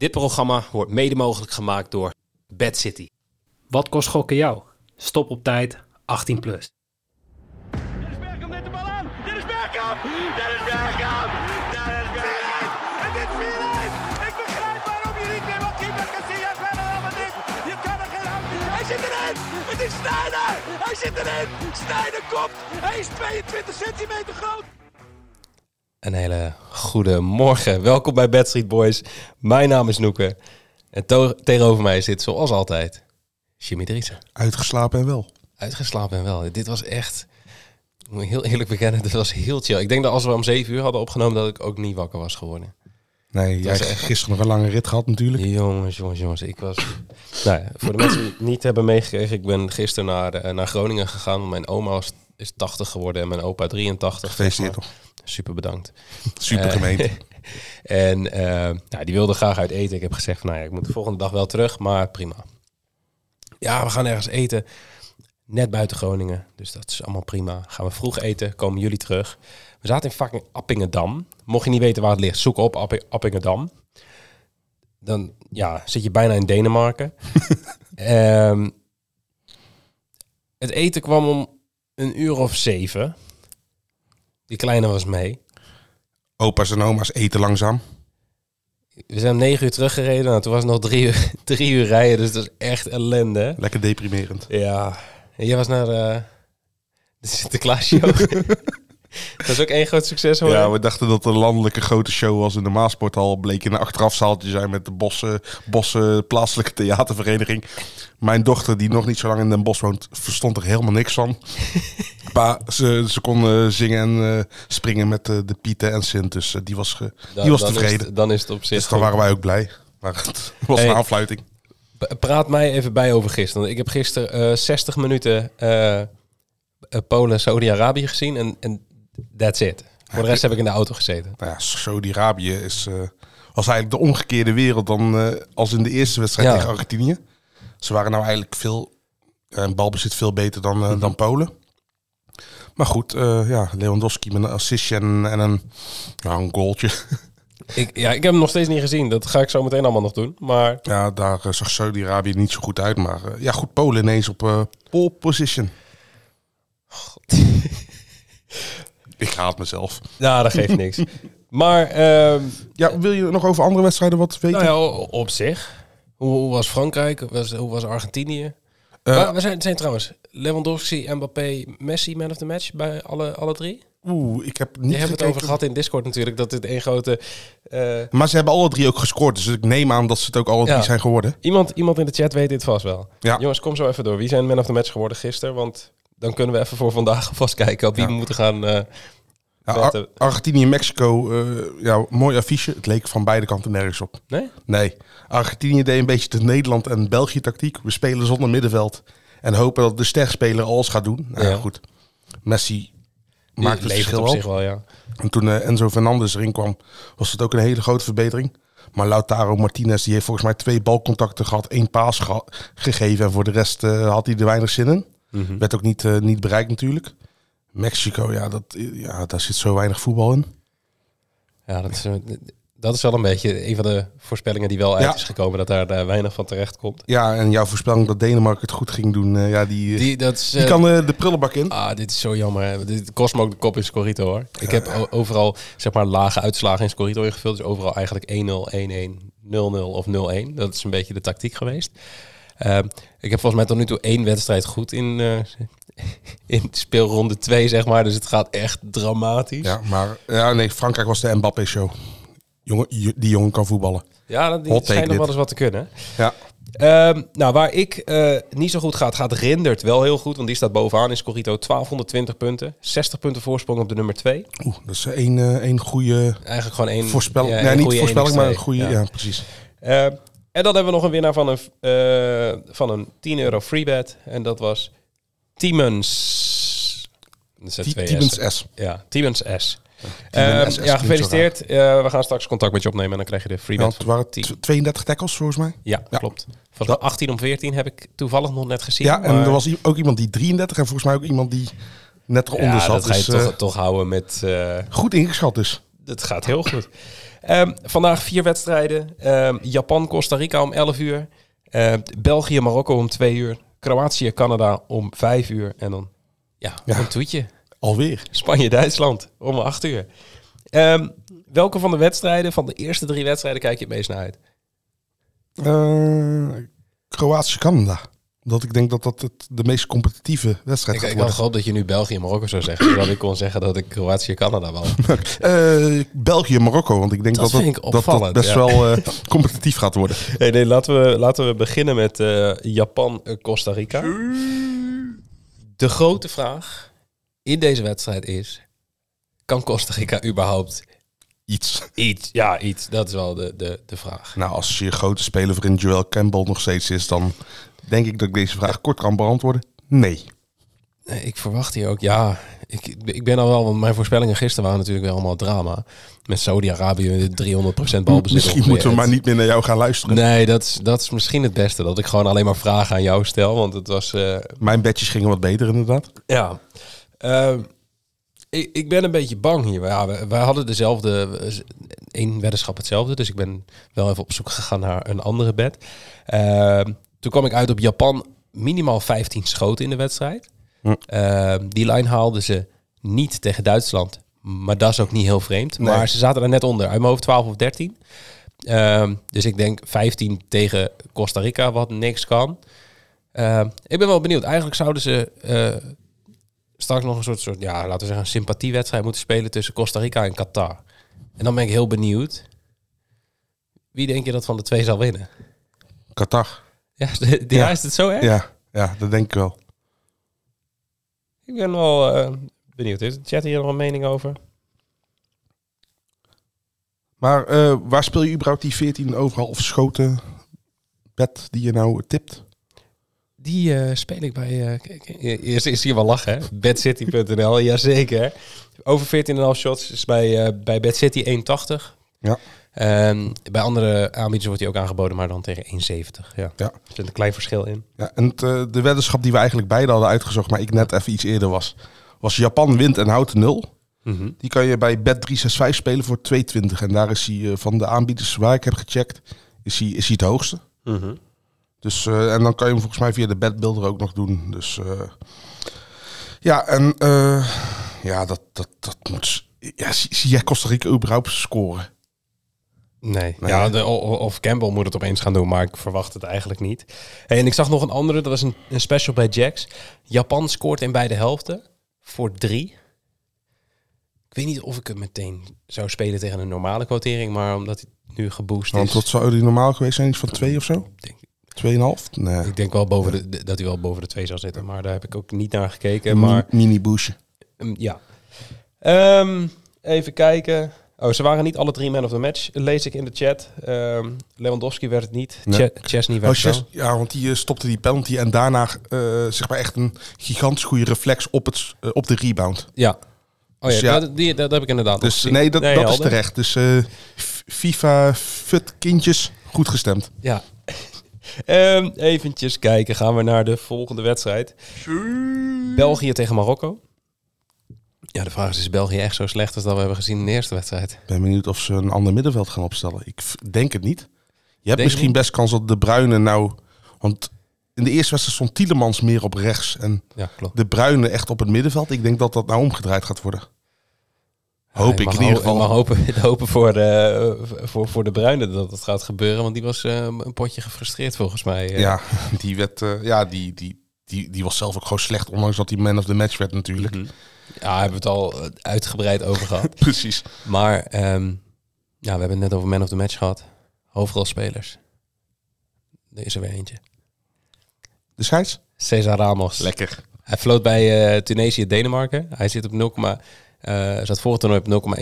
Dit programma wordt mede mogelijk gemaakt door Bad City. Wat kost gokken jou? Stop op tijd, 18 plus. Dennis Bergkamp neemt de bal aan. Dennis Bergkamp. Dennis Bergkamp. Dennis Bergkamp. Het is 4-1. Ik begrijp waarom je niet meer wat keeper Casillas verder allemaal niet. Je kan er geen hand in. Hij zit erin. Het is Sneijder. Hij zit erin. Sneijder komt. Hij is 22 centimeter groot. Een hele goede morgen. Welkom bij Bad Street Boys. Mijn naam is Noeke. En tegenover mij zit zoals altijd Jimmy Driessen. Uitgeslapen en wel. Uitgeslapen en wel. Dit was echt, ik moet heel eerlijk bekennen, dit was heel chill. Ik denk dat als we om 7 uur hadden opgenomen, dat ik ook niet wakker was geworden. Nee, jij hebt echt- gisteren nog een lange rit gehad natuurlijk. Jongens, jongens, jongens. Ik was. nou ja, voor de mensen die het niet hebben meegekregen, ik ben gisteren naar, eh, naar Groningen gegaan. Mijn oma was, is 80 geworden en mijn opa 83. Gefeliciteerd toch. Super bedankt. Super Eh, gemeente. En eh, nou, die wilde graag uit eten. Ik heb gezegd van, nou ja, ik moet de volgende dag wel terug, maar prima. Ja, we gaan ergens eten. Net buiten Groningen. Dus dat is allemaal prima. Gaan we vroeg eten, komen jullie terug. We zaten in fucking Appingedam. Mocht je niet weten waar het ligt, zoek op App Appingedam. Dan ja, zit je bijna in Denemarken. Ehm, het eten kwam om een uur of zeven. Die kleine was mee. Opa's en oma's eten langzaam. We zijn om negen uur teruggereden. Nou, toen was het nog drie uur, drie uur rijden. Dus dat is echt ellende. Lekker deprimerend. Ja. En jij was naar eh, de Sinterklaas show. dat is ook één groot succes hoor. Ja, we dachten dat een landelijke grote show was in de Maasporthal. Bleek in een achterafzaaltje zijn met de Bossen, Bossen plaatselijke theatervereniging. Mijn dochter, die nog niet zo lang in Den Bosch woont, verstond er helemaal niks van. Maar ze, ze kon eh, zingen en eh, springen met eh, de Pieten en Sint. Dus die was, ge- Dan- die was dan is tevreden. het- dan is het op zich dus dan goed. waren wij ook blij. Maar het was Hey. een aanfluiting. Praat mij even bij over gisteren. Ik heb gisteren eh 60 minuten eh, eh, Polen, Saudi-Arabië gezien. En, en that's it. Voor de rest heb ik in de auto gezeten. Nou ja, Saudi-Arabië is, eh, was eigenlijk de omgekeerde wereld dan eh, als in de eerste wedstrijd Ja. tegen Argentinië. Ze waren nou eigenlijk veel, eh, balbezit veel beter dan, eh, dan Polen. Maar goed, ja, Lewandowski met een assistje en, en een, ja, een goaltje. Ik, ja, ik heb hem nog steeds niet gezien. Dat ga ik zo meteen allemaal nog doen. Maar ja, daar zag Saudi-Arabië niet zo goed uit. Maar ja, goed, Polen ineens op pole position. Ik haat mezelf. nou, dat geeft niks. Maar ehm, Ja, wil je nog over andere wedstrijden wat weten? nou ja, op zich. Hoe, hoe was Frankrijk? Hoe was, hoe was Argentinië? Eh, Maar we zijn, zijn trouwens Lewandowski, Mbappé, Messi man of the match bij alle, alle drie. Oeh, ik heb niet Die hebben het over gehad in Discord natuurlijk. Dat dit één grote... eh, Maar ze hebben alle drie ook gescoord. Dus ik neem aan dat ze het ook alle Ja. drie zijn geworden. iemand, iemand in de chat weet dit vast wel. Ja. Jongens, kom zo even door. Wie zijn man of the match geworden gisteren? Want dan kunnen we even voor vandaag alvast kijken op wie we moeten gaan... eh, Ja, Argentinië en Mexico, eh, ja, mooi affiche. Het leek van beide kanten nergens op. nee? Nee, Argentinië deed een beetje de Nederland en België tactiek. We spelen zonder middenveld en hopen dat de sterspeler alles gaat doen. Nou ja, Ja. goed. Messi maakte het verschil op zich wel, ja. En toen eh, Enzo Fernandez erin kwam, was het ook een hele grote verbetering. Maar Lautaro Martinez, die heeft volgens mij twee balcontacten gehad, één paas gegeven. En voor de rest had hij er weinig zin in. Mhm. Werd ook niet, eh, niet bereikt natuurlijk. Mexico, ja, dat, ja, daar zit zo weinig voetbal in. Ja, dat is, eh, dat is wel een beetje een van de voorspellingen die wel uit Ja. is gekomen. Dat daar eh, weinig van terecht komt. Ja, en jouw voorspelling dat Denemarken het goed ging doen, eh, ja, die, die, Die, dat is, eh, kan eh, de prullenbak in. Ah, dit is zo jammer. Dit kost me ook de kop in Scorito hoor. Ik heb overal zeg maar lage uitslagen in Scorito ingevuld. Dus overal eigenlijk 1-0, 1-1, 0-0 of 0-1. Dat is een beetje de tactiek geweest. Ehm, ik heb volgens mij tot nu toe één wedstrijd goed in, eh, in speelronde 2, zeg maar. Dus het gaat echt dramatisch. Ja, maar ja, nee, Frankrijk was de Mbappé-show. Jongen, die jongen kan voetballen. Ja, take schijnt nog dit. wel eens wat te kunnen. Ja, Ehm, nou, waar ik eh, niet zo goed gaat, gaat Rindert wel heel goed. Want die staat bovenaan in Scorito 1220 punten. 60 punten voorsprong op de nummer 2. Oeh, dat is één, eh, één goede Eigenlijk gewoon één... voorspelling. ja, nee, niet voorspelling, maar een 1x2. goede. Ja. Ja, precies. Eh, en dan hebben we nog een winnaar van een, eh, van een 10 euro freebet. En dat was Tiemens. Tiemens. S. Ja, Tiemens S. Ehm, ja, zo gefeliciteerd. Eh, we gaan straks contact met je opnemen en dan krijg je de Ja, freebet. van het waren 10. tw- 32 tackles volgens mij. Ja, Ja. klopt. Volgens mij 18 om 14 heb ik toevallig nog net gezien. Ja, en er was ook iemand die 33 en volgens mij ook iemand die net eronder ja, zat. dat ga je Dus, eh, toch, toch houden met... goed ingeschat dus. dat gaat heel goed. Ehm, vandaag vier wedstrijden. Ehm, Japan, Costa Rica om 11 uur. Ehm, België, Marokko om 2 uur. Kroatië, Canada om 5 uur. En dan ja, Ja. een toetje. Alweer. Spanje, Duitsland om 8 uur. Welke van de wedstrijden, van de eerste drie wedstrijden, kijk je het meest naar uit? Eh Kroatië-Canada. Omdat ik denk dat dat het de meest competitieve wedstrijd Ik, gaat ik had gehoopt dat je nu België en Marokko zou zeggen. Zodat ik kon zeggen dat ik Kroatië en Canada wou. Eh, België-Marokko, want ik denk Dat dat dat, dat, dat best ja. wel eh, competitief gaat worden. Nee, nee, laten we, laten we beginnen met eh, Japan-Costa Rica. De grote vraag in deze wedstrijd is... Kan Costa Rica überhaupt Iets. iets? Ja, iets. Dat is wel de, de, de vraag. Nou, als je grote speler voor in Joel Campbell nog steeds is, dan denk ik dat ik deze vraag kort kan beantwoorden. Nee. Nee, Ik verwacht hier ook... Ja, ik, ik ben al wel... Want mijn voorspellingen gisteren waren natuurlijk wel allemaal drama. Met Saudi-Arabië 300% balbezit. Misschien moeten we maar niet meer naar jou gaan luisteren. Nee, dat is, dat is misschien het beste. Dat ik gewoon alleen maar vragen aan jou stel. Want het was... eh, Mijn bedjes gingen wat beter inderdaad. Ja. Ehm, ik, ik ben een beetje bang hier. Ja, we, wij hadden dezelfde, één weddenschap hetzelfde. Dus ik ben wel even op zoek gegaan naar een andere bed. Ehm, toen kwam ik uit op Japan minimaal 15 schoten in de wedstrijd. Hm. Ehm, die lijn haalden ze niet tegen Duitsland. Maar dat is ook niet heel vreemd. Nee. Maar ze zaten er net onder. Uit mijn hoofd 12 of 13. Ehm, dus ik denk 15 tegen Costa Rica, wat niks kan. Ehm, ik ben wel benieuwd. Eigenlijk zouden ze eh, straks nog een soort, soort, ja, laten we zeggen, een sympathiewedstrijd moeten spelen tussen Costa Rica en Qatar. En dan ben ik heel benieuwd. Wie denk je dat van de twee zal winnen? Qatar. Ja, de, de- Ja. is het zo hè? Ja, ja, dat denk ik wel. Ik ben wel eh, benieuwd. Heeft de chat hier nog een mening over? Maar eh, waar speel je überhaupt die 14 overal schoten bed die je nou tipt? Die eh, speel ik bij... kijk, eerst is hier wel lachen, hè? Bedcity.nl, jazeker. Over 14,5 shots is bij, bij Bedcity 1,80. Ja. En bij andere aanbieders wordt die ook aangeboden, maar dan tegen 1,70. Ja. Ja. Er zit een klein verschil in. Ja, en eh, de weddenschap die we eigenlijk beide hadden uitgezocht, maar ik net even iets eerder was, was Japan wint en houdt de nul. Die kan je bij Bet365 spelen voor 2,20. En daar is hij eh, van de aanbieders waar ik heb gecheckt, is hij, is hij het hoogste. Dus, eh, en dan kan je hem volgens mij via de bedbuilder ook nog doen. Dus ja, en ja, dat, dat, dat moet... Ja, zie, zie jij Costa Rica überhaupt scoren? Nee. Nee. Ja, de, of Campbell moet het opeens gaan doen, maar ik verwacht het eigenlijk niet. Hey, en ik zag nog een andere, dat was een, een special bij Jacks. Japan scoort in beide helften voor drie. Ik weet niet of ik het meteen zou spelen tegen een normale quotering, maar omdat hij nu geboost Want is. wat zou die normaal geweest zijn? Iets van 2 of zo? Denk, 2,5? Nee. ik denk wel boven de, de- dat hij wel boven de twee zal zitten, maar daar heb ik ook niet naar gekeken. Maar mini boostje. Um, ja. Ehm, even kijken. Oh, ze waren niet alle drie man of the match, lees ik in de chat. Ehm, Lewandowski werd het niet. Nee. Ch- Chesney werd Oh, het wel. Ja, want die eh, stopte die penalty en daarna eh, zeg maar echt een gigantisch goede reflex op, het, eh, op de rebound. Ja. Oh ja, Dus ja. Dat, die, dat heb ik inderdaad Dus nee, dat, dat is terecht. Dus eh, FIFA fut kindjes goed gestemd. Ja. Ehm eventjes kijken. Gaan we naar de volgende wedstrijd. België tegen Marokko. Ja, de vraag is, is België echt zo slecht als dat we hebben gezien in de eerste wedstrijd? Ik ben benieuwd of ze een ander middenveld gaan opstellen. Ik denk het niet. Je hebt Denk misschien niet? best kans dat de Bruine nou... Want in de eerste wedstrijd stond Tielemans meer op rechts en Ja, de Bruine echt op het middenveld. Ik denk dat dat nou omgedraaid gaat worden. Hoop Ja, ik in ieder geval. mag hopen, hopen voor, de, voor, voor de Bruine dat het gaat gebeuren. Want die was eh, een potje gefrustreerd volgens mij. eh. Ja, die, werd, eh, ja die, die, die, die was zelf ook gewoon slecht, ondanks dat hij man of the match werd natuurlijk. Ja, hebben we het al eh, uitgebreid over gehad. Precies. Maar ehm, ja, we hebben het net over Man of the Match gehad. Hoofdrolspelers. Er is er weer eentje. De scheids? Cesar Ramos. Lekker. Hij floot bij eh, Tunesië Denemarken. Hij zit op 0, eh zat voor het toernooi op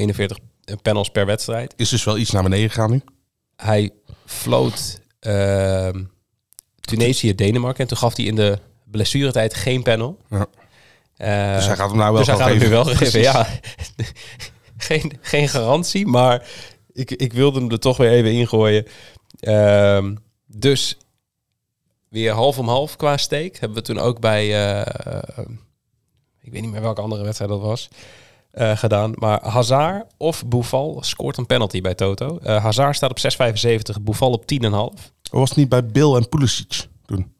0,41 panels per wedstrijd. Is dus wel iets naar beneden gegaan nu. Hij floot ehm, Tunesië Denemarken. En toen gaf hij in de blessuretijd geen panel. Ja. Eh, Dus hij gaat hem nou wel dus hij gaat hem nu geven. wel geven, ja. geen, geen garantie, maar ik, ik wilde hem er toch weer even ingooien. Ehm, dus weer half om half qua steek. Hebben we toen ook bij, eh, ik weet niet meer welke andere wedstrijd dat was. eh, gedaan. Maar Hazard of Boufal scoort een penalty bij Toto. Hazard staat op 6,75, Boufal op 10,5. Was het niet bij Bill en Pulisic toen?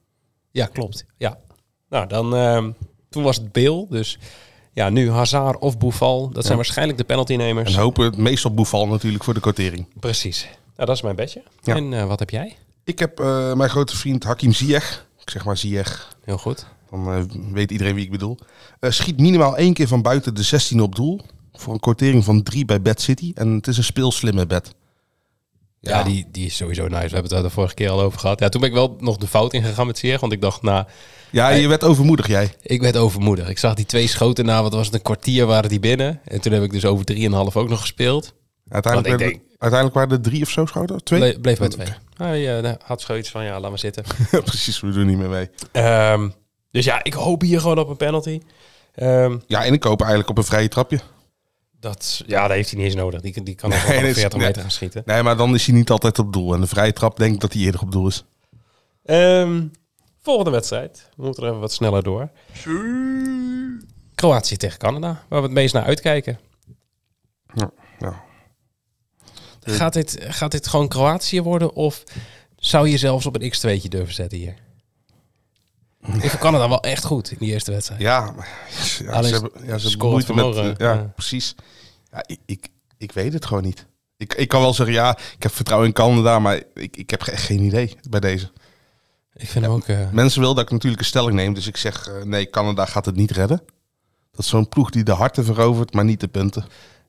Ja, klopt. Ja. Nou, dan, ehm, toen was het Bill. Dus ja, nu Hazard of Boufal. Dat zijn waarschijnlijk de penaltynemers. En hopen het meestal Boeval natuurlijk voor de quotering. Precies. Nou, dat is mijn bedje. Ja. En eh, wat heb jij? Ik heb eh, mijn grote vriend Hakim Ziyech. Ik zeg maar Ziyech. Heel goed. Dan eh, weet iedereen wie ik bedoel. Schiet minimaal één keer van buiten de 16 op doel. Voor een quotering van 3 bij Bad City. En het is een speelslimme bed. Ja, die, die is sowieso nice. We hebben het daar de vorige keer al over gehad. Ja, toen ben ik wel nog de fout ingegaan met Ziyech. Want ik dacht, nou, Ja, je werd overmoedig jij. ik werd overmoedig. Ik zag die twee schoten na, wat was het, een kwartier waren die binnen. En toen heb ik dus over 3,5 ook nog gespeeld. Uiteindelijk, uiteindelijk waren er drie of zo schoten. Twee? Ble- bleef bij twee. Hij eh, had zoiets van, ja, laat maar zitten. Precies, we doen niet meer mee. Ehm, dus ja, ik hoop hier gewoon op een penalty. Ehm, Ja, en ik koop eigenlijk op een vrije trapje. Dat, ja, dat heeft hij niet eens nodig. Die, die kan nog Nee, wel dat is- 40 meter gaan schieten. Nee, maar dan is hij niet altijd op doel. En de vrije trap denk ik dat hij eerder op doel is. Ehm, volgende wedstrijd. We moeten er even wat sneller door. Kroatië tegen Canada, waar we het meest naar uitkijken. Ja, ja. Gaat dit, gaat dit gewoon Kroatië worden of zou je zelfs op een x2'tje durven zetten hier? Ik vond Canada wel echt goed in die eerste wedstrijd. Ja, maar- ja, Alleen ze hebben, ja, ze hebben scorend moeite met... eh, ja, ja. precies. Ja, ik, ik, ik weet het gewoon niet. Ik, ik kan wel zeggen, ja, ik heb vertrouwen in Canada, maar ik, ik heb echt geen idee bij deze. Ik vind ook... eh, Mensen willen dat ik natuurlijk een stelling neem, dus ik zeg, eh, nee, Canada gaat het niet redden. Dat is zo'n ploeg die de harten verovert, maar niet de punten.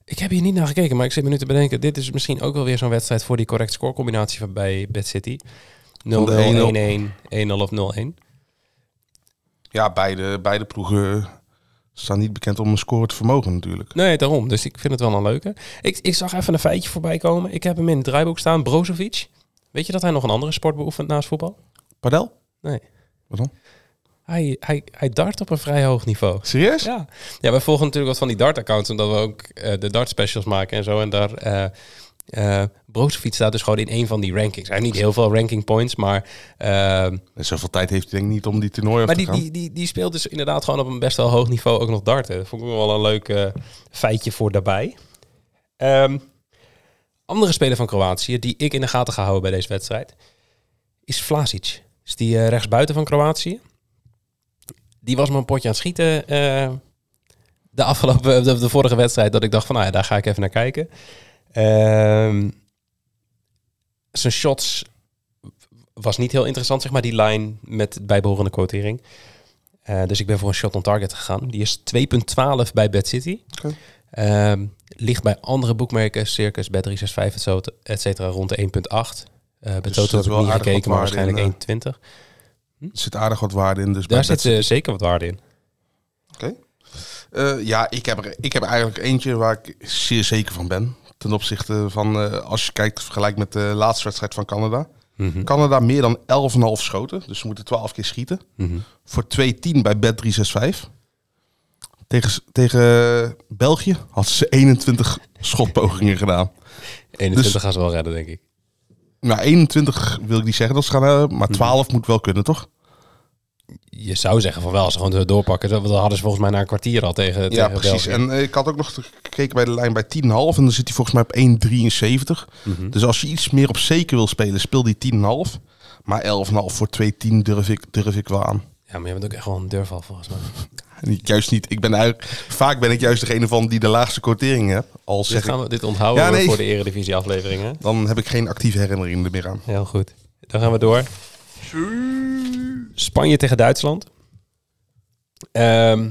ik heb hier niet naar gekeken, maar ik zit me nu te bedenken. Dit is misschien ook wel weer zo'n wedstrijd voor die correct scorecombinatie van bij Bad City. 0-0, 1-1, 1-0 of 0-1. Ja, beide, beide ploegen staan niet bekend om een score te vermogen natuurlijk. Nee, daarom. Dus ik vind het wel een leuke. Ik, ik zag even een feitje voorbij komen. Ik heb hem in het draaiboek staan. Brozovic. Weet je dat hij nog een andere sport beoefent naast voetbal? Padel? Nee. Wat dan? Hij, hij, hij dart op een vrij hoog niveau. Serieus? Ja. ja, wij volgen natuurlijk wat van die dart-accounts, omdat we ook eh, de dart-specials maken en zo. En daar, eh eh Brozovic staat dus gewoon in een van die rankings. Hij heeft niet heel veel ranking points, maar, eh, En zoveel tijd heeft hij denk ik niet om die toernooi maar te die, die, die, die speelt dus inderdaad gewoon op een best wel hoog niveau ook nog darten. Dat vond ik wel een leuk eh, feitje voor daarbij. Ehm, andere speler van Kroatië die ik in de gaten ga houden bij deze wedstrijd is Vlasic. Is die eh, rechtsbuiten van Kroatië. Die was me een potje aan het schieten de afgelopen de, de vorige wedstrijd dat ik dacht van nou ja, daar ga ik even naar kijken. Ehm, zijn shots was niet heel interessant, zeg maar, die line met bijbehorende quotering. Eh, dus ik ben voor een shot on target gegaan. Die is 2,12 bij Bad City. Oké. Ehm, ligt bij andere boekmerken, Circus, Bet365, et cetera, rond de 1,8. Eh bij Dus Toto heb zit ik wel niet gekeken, maar waarde in, waarschijnlijk 1,20. Er zit aardig wat waarde in. Dus Daar zit eh, zeker wat waarde in. Oké. Eh, ja, ik heb, er, ik heb eigenlijk eentje waar ik zeer zeker van ben. Ten opzichte van, eh, als je kijkt, vergelijk met de laatste wedstrijd van Canada. Mhm. Canada meer dan 11,5 schoten. Dus ze moeten 12 keer schieten. Mhm. Voor 2-10 bij Bet365. Tegen, tegen België hadden ze 21 schotpogingen gedaan. 21 Dus- gaan ze wel redden, denk ik. Nou, 21 wil ik niet zeggen dat ze gaan hebben, maar 12 moet wel kunnen, toch? Je zou zeggen van wel, als ze gewoon doorpakken. Dat hadden ze volgens mij na een kwartier al tegen, Ja, tegen precies. België. En eh, ik had ook nog gekeken bij de lijn bij 10,5 en dan zit hij volgens mij op 1,73. Mhm. Dus als je iets meer op zeker wil spelen, speel die 10,5. Maar 11,5 voor 2,10 durf ik, durf ik wel aan. Ja, maar je bent ook echt wel een durval volgens mij. Juist niet. Ik ben eigenlijk, vaak ben ik juist degene van die de laagste quotering heb. Al Dit, gaan we, dit onthouden Ja, we nee. voor de eredivisie afleveringen. dan heb ik geen actieve herinneringen er meer aan. Heel goed. Dan gaan we door. Spanje tegen Duitsland. Ehm,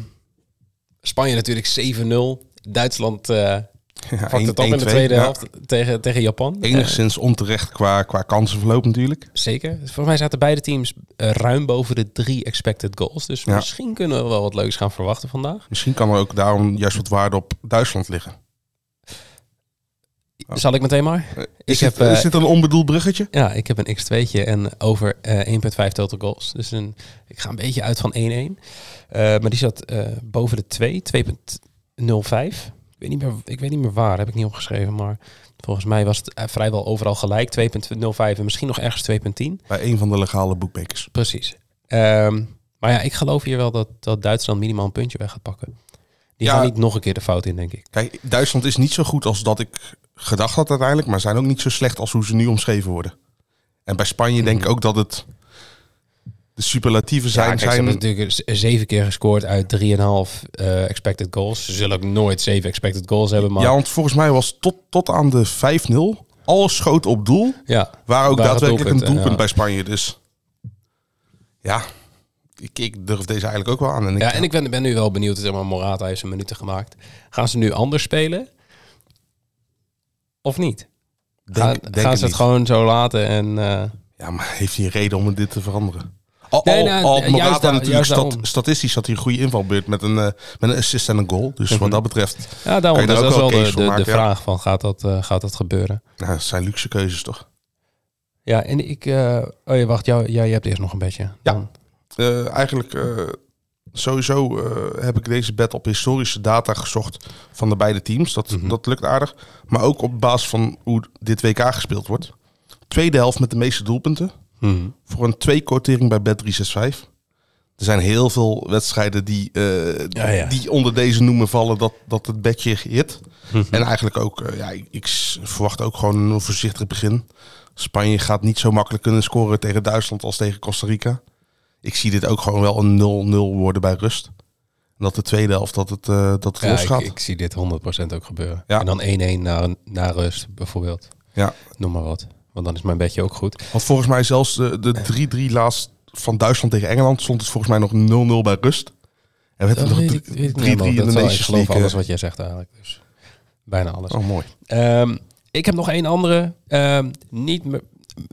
Spanje natuurlijk 7-0. Duitsland eh Ja, pakt het op in de 1-2, tweede ja. helft tegen, tegen Japan. Eh, Enigszins onterecht qua, qua kansenverloop natuurlijk. zeker. Dus Volgens mij zaten beide teams eh, ruim boven de drie expected goals. Dus Ja. misschien kunnen we wel wat leuks gaan verwachten vandaag. Misschien kan er ook daarom juist wat waarde op Duitsland liggen. Zal ik meteen maar? Eh, Ik Is, heb, dit, eh, is dit een onbedoeld bruggetje? Ja, ik heb een x2'tje en over eh 1.5 total goals. Dus een, ik ga een beetje uit van 1-1. Eh, maar die zat eh, boven de 2, 2.05. Ik weet, niet meer, ik weet niet meer waar, heb ik niet opgeschreven. Maar volgens mij was het eh, vrijwel overal gelijk. 2.05 en misschien nog ergens 2.10. Bij een van de legale boekmakers. Precies. Ehm, maar ja, ik geloof hier wel dat, dat Duitsland minimaal een puntje weg gaat pakken. Die Ja. gaan niet nog een keer de fout in, denk ik. Kijk, Duitsland is niet zo goed als dat ik gedacht had uiteindelijk, maar zijn ook niet zo slecht als hoe ze nu omschreven worden. En bij Spanje denk ik ook dat het de superlatieven zijn. Mhm. Ja, kijk, ze zijn hebben natuurlijk zeven keer gescoord uit 3,5 eh expected goals. Ze zullen ook nooit zeven expected goals hebben, maar ja, want volgens mij was tot, tot aan de 5-0 alles schoten op doel. ja, Waar ook daadwerkelijk een doelpunt ja. bij Spanje. Dus ja, ik, ik durf deze eigenlijk ook wel aan. En ik, Ja, en ik ben, ben nu wel benieuwd. Zeg maar, Morata heeft zijn minuten gemaakt. Gaan ze nu anders spelen? Of niet? denk, gaan denk gaan ze het niet. gewoon zo laten en... eh, Ja, maar heeft hij een reden om dit te veranderen? Al, Nee, al, nou, al juist Morata daar- natuurlijk stat- statistisch had hij een goede invalbeurt met een, eh, met een assist en een goal. Dus wat dat betreft, ja, daarom. Je Dus daar dat is ook wel de, de, ja. vraag van, gaat dat, eh, gaat dat gebeuren? nou, het zijn luxe keuzes toch? Ja, en ik... oh ja, wacht. Jou, jij hebt eerst nog een beetje. Ja. Dan- Eh, eigenlijk eh, sowieso eh, heb ik deze bet op historische data gezocht van de beide teams. Dat, Mhm. dat lukt aardig. Maar ook op basis van hoe dit WK gespeeld wordt. Tweede helft met de meeste doelpunten. Mhm. Voor een 2 quotering bij Bet365. Er zijn heel veel wedstrijden die, Ja, ja. die onder deze noemen vallen dat, dat het bedje hit. Mhm. En eigenlijk ook, ja, ik, ik verwacht ook gewoon een voorzichtig begin. Spanje gaat niet zo makkelijk kunnen scoren tegen Duitsland als tegen Costa Rica. Ik zie dit ook gewoon wel een 0-0 worden bij rust. En dat de tweede helft dat het, eh dat het Ja, losgaat. ik, ik zie dit 100% ook gebeuren. Ja. En dan 1-1 naar, naar rust, bijvoorbeeld. Ja. Noem maar wat. Want dan is mijn bedje ook goed. Want volgens mij zelfs de, de 3-3 laatst van Duitsland tegen Engeland stond het volgens mij nog 0-0 bij rust. En het Dat nog weet ik, 3-3 weet ik niet in de wel- ik Nations geloof alles eh. wat jij zegt eigenlijk. Dus bijna alles. Oh, mooi. Ehm, ik heb nog één andere. Ehm, niet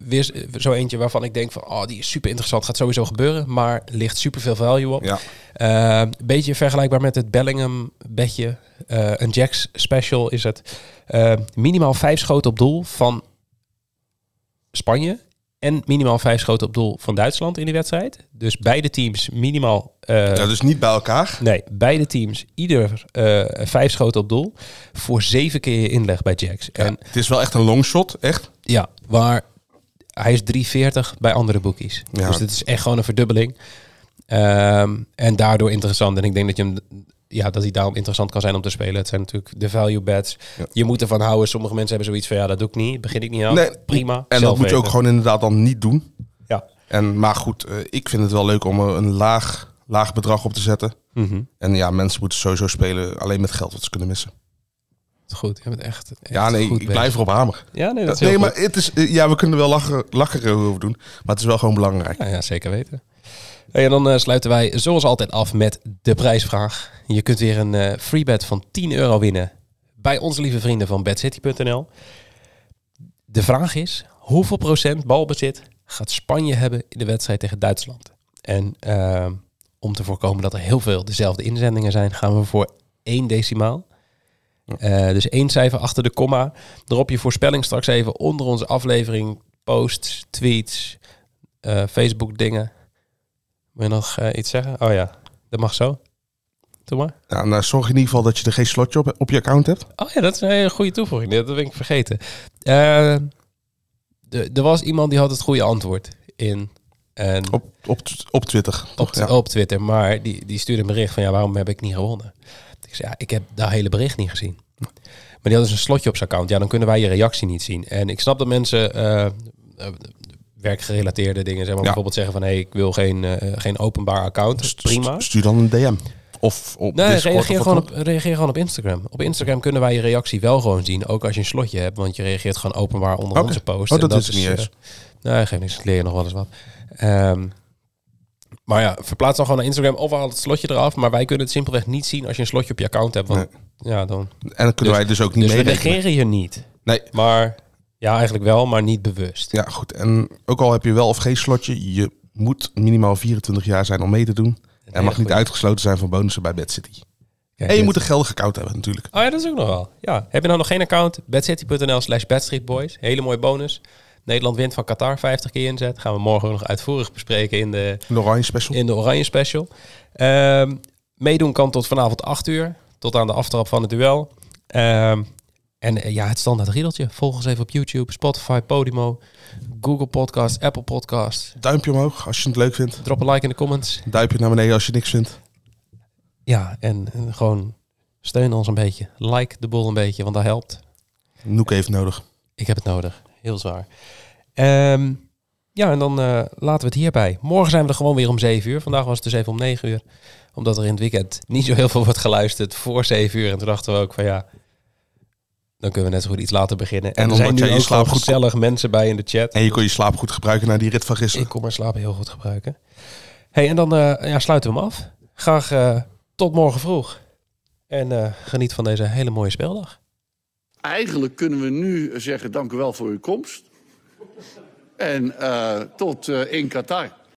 weer z- zo eentje waarvan ik denk van... Oh, die is super interessant. Gaat sowieso gebeuren. Maar ligt super veel value op. Ja. Een beetje vergelijkbaar met het Bellingham bedje. Eh, een Jacks special is het. Minimaal vijf schoten op doel van Spanje. En minimaal vijf schoten op doel van Duitsland in die wedstrijd. Dus beide teams minimaal... eh, ja, dus niet bij elkaar. Nee, beide teams ieder eh, vijf schoten op doel. Voor zeven keer je inleg bij Jacks. Ja, En het is wel echt een longshot, echt. ja, waar hij is 3,40 bij andere bookies. Ja. Dus dit is echt gewoon een verdubbeling. Ehm, en daardoor interessant. En ik denk dat, je hem, ja, dat hij daarom interessant kan zijn om te spelen. Het zijn natuurlijk de value bets. Ja. Je moet ervan houden. Sommige mensen hebben zoiets van, ja, dat doe ik niet. Begin ik niet aan. Nee, Prima. En dat moet je ook gewoon inderdaad dan niet doen. Ja. En, maar goed, eh, ik vind het wel leuk om er een laag, laag bedrag op te zetten. Mhm. En ja, mensen moeten sowieso spelen alleen met geld wat ze kunnen missen. Goed, je bent echt, echt ja, nee, goed ik bezig. blijf erop hameren. Ja, nee, dat is nee, maar goed. het is, eh, ja, we kunnen er wel lachen, lachen over doen. Maar het is wel gewoon belangrijk. Ja, ja zeker weten. Hey, en dan eh, sluiten wij zoals altijd af met de prijsvraag. Je kunt weer een eh free bet van 10 euro winnen bij onze lieve vrienden van bedcity.nl. De vraag is, hoeveel procent balbezit gaat Spanje hebben in de wedstrijd tegen Duitsland? En om te voorkomen dat er heel veel dezelfde inzendingen zijn, gaan we voor één decimaal. Eh, dus één cijfer achter de komma. Drop je voorspelling straks even onder onze aflevering. Posts, tweets, eh, Facebook dingen. Wil je nog eh, iets zeggen? Oh ja, dat mag zo. Doe maar. Ja, nou, zorg in ieder geval dat je er geen slotje op, op je account hebt. Oh ja, dat is een hele goede toevoeging. Dat ben ik vergeten. De- er was iemand die had het goede antwoord in. En Op, op, op Twitter. op? Ja. op Twitter. Maar die, die stuurde een bericht van ja, waarom heb ik niet gewonnen? Ik zei ja, ik heb dat hele bericht niet gezien. Maar die had dus een slotje op zijn account. Ja, dan kunnen wij je reactie niet zien. En ik snap dat mensen eh, eh, werkgerelateerde dingen, zeg maar, Ja. bijvoorbeeld zeggen van hé, ik wil geen, eh, geen openbaar account. St- Prima. st- Stuur dan een DM. Of op Nee, Discord reageer of gewoon, op, reageer gewoon op Instagram. Op Instagram kunnen wij je reactie wel gewoon zien. Ook als je een slotje hebt, want je reageert gewoon openbaar onder onze post. Oh, En dat is niet eens. nee, geen niks. leer je nog wel eens wat. Ehm, maar ja, verplaats dan gewoon naar Instagram of haal het slotje eraf. Maar wij kunnen het simpelweg niet zien als je een slotje op je account hebt. Want, ja, dan, En dan kunnen wij dus ook niet dus we negeren je niet. Nee. Maar ja, eigenlijk wel, maar niet bewust. Ja, goed. En ook al heb je wel of geen slotje, je moet minimaal 24 jaar zijn om mee te doen. En mag niet uit. uitgesloten zijn van bonussen bij Bad City. En je moet een geldig account hebben natuurlijk. Oh ja, dat is ook nog wel. Ja. Heb je nou nog geen account? bedcity.nl slash bedstreetboys. Hele mooie bonus. Nederland wint van Qatar 50 keer inzet. Gaan we morgen nog uitvoerig bespreken in de, oranje special. in de Oranje Special. Ehm, meedoen kan tot vanavond 8 uur. Tot aan de aftrap van het duel. Ehm, en eh, ja, het standaard riedeltje. Volg ons even op YouTube, Spotify, Podimo, Google Podcast, Apple Podcast. Duimpje omhoog als je het leuk vindt. Drop een like in de comments. Duimpje naar beneden als je niks vindt. Ja, en, en gewoon Steun ons een beetje. Like de boel een beetje, want dat helpt. Noek even nodig. Ik heb het nodig. Heel zwaar. Ehm, ja, en dan eh, laten we het hierbij. Morgen zijn we er gewoon weer om 7 uur. Vandaag was het dus even om 9 uur. Omdat er in het weekend niet zo heel veel wordt geluisterd voor 7 uur. En toen dachten we ook van ja, dan kunnen we net zo goed iets later beginnen. En, En er zijn nu je ook slaap goed- gezellig mensen bij in de chat. En je kon je slaap goed gebruiken na die rit van gisteren. Ik kon mijn slaap heel goed gebruiken. hey, en dan eh, ja, sluiten we hem af. Graag eh, tot morgen vroeg. En geniet van deze hele mooie speeldag. Eigenlijk kunnen we nu zeggen dank u wel voor uw komst. En eh, tot eh, in Qatar.